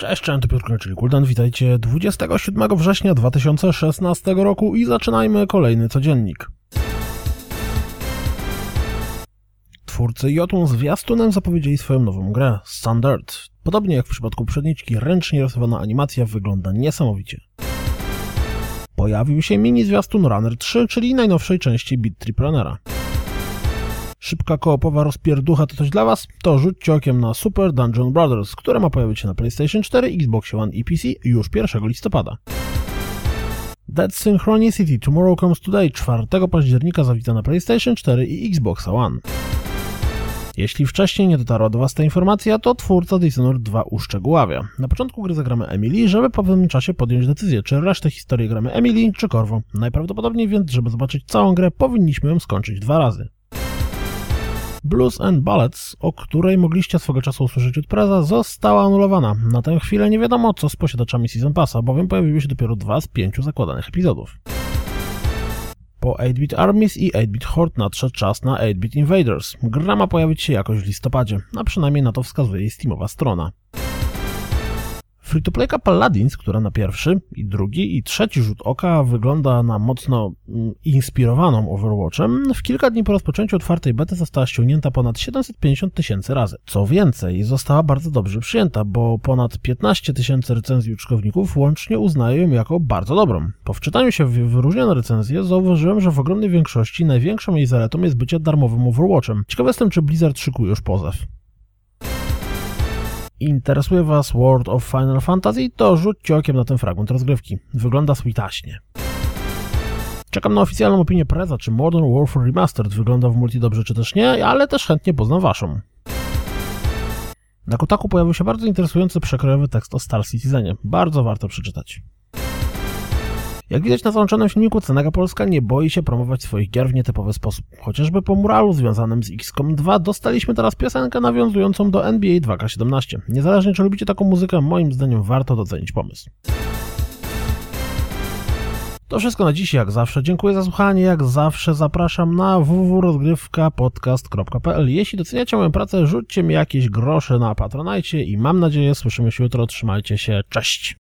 Cześć, cześć, to czyli Kuldan. Witajcie 27 września 2016 roku i zaczynajmy kolejny codziennik. Twórcy Jotun zwiastunem zapowiedzieli swoją nową grę, Standard. Podobnie jak w przypadku przedniczki, ręcznie rysowana animacja wygląda niesamowicie. Pojawił się mini zwiastun Runner 3, czyli najnowszej części Beat Trip Runnera. Szybka koopowa rozpierducha to coś dla Was? To rzućcie okiem na Super Dungeon Brothers, które ma pojawić się na PlayStation 4, Xbox One i PC już 1 listopada. Dead Synchronicity Tomorrow Comes Today 4 października zawita na PlayStation 4 i Xbox One. Jeśli wcześniej nie dotarła do Was ta informacja, to twórca Dishonored 2 uszczegóławia. Na początku gry zagramy Emily, żeby po pewnym czasie podjąć decyzję, czy resztę historii gramy Emily czy Corvo. Najprawdopodobniej więc, żeby zobaczyć całą grę, powinniśmy ją skończyć dwa razy. Blues and Ballads, o której mogliście swego czasu usłyszeć od Preza, została anulowana. Na tę chwilę nie wiadomo co z posiadaczami Season Passa, bowiem pojawiły się dopiero dwa z pięciu zakładanych epizodów. Po 8-Bit Armies i 8-Bit Horde nadszedł czas na 8-Bit Invaders. Gra ma pojawić się jakoś w listopadzie, a przynajmniej na to wskazuje jej Steamowa strona. Free-to-playka Paladins, która na pierwszy, i drugi, i trzeci rzut oka wygląda na mocno mm, inspirowaną Overwatchem, w kilka dni po rozpoczęciu otwartej bety została ściągnięta ponad 750 tysięcy razy. Co więcej, została bardzo dobrze przyjęta, bo ponad 15 tysięcy recenzji użytkowników łącznie uznaje ją jako bardzo dobrą. Po wczytaniu się w wyróżnione recenzje zauważyłem, że w ogromnej większości największą jej zaletą jest bycie darmowym Overwatchem. Ciekaw jestem, czy Blizzard szykuje już pozew interesuje Was World of Final Fantasy, to rzućcie okiem na ten fragment rozgrywki. Wygląda switaśnie. Czekam na oficjalną opinię Preza, czy Modern Warfare Remastered wygląda w multi dobrze, czy też nie, ale też chętnie poznam Waszą. Na Kotaku pojawił się bardzo interesujący przekrojowy tekst o Star Citizenie. Bardzo warto przeczytać. Jak widać na załączonym filmiku, Cenega Polska nie boi się promować swoich gier w nietypowy sposób. Chociażby po muralu związanym z XCOM 2 dostaliśmy teraz piosenkę nawiązującą do NBA 2K17. Niezależnie czy lubicie taką muzykę, moim zdaniem warto docenić pomysł. To wszystko na dziś, jak zawsze. Dziękuję za słuchanie. Jak zawsze zapraszam na www.rozgrywkapodcast.pl. Jeśli doceniacie moją pracę, rzućcie mi jakieś grosze na Patronajcie i mam nadzieję słyszymy się jutro. Trzymajcie się. Cześć!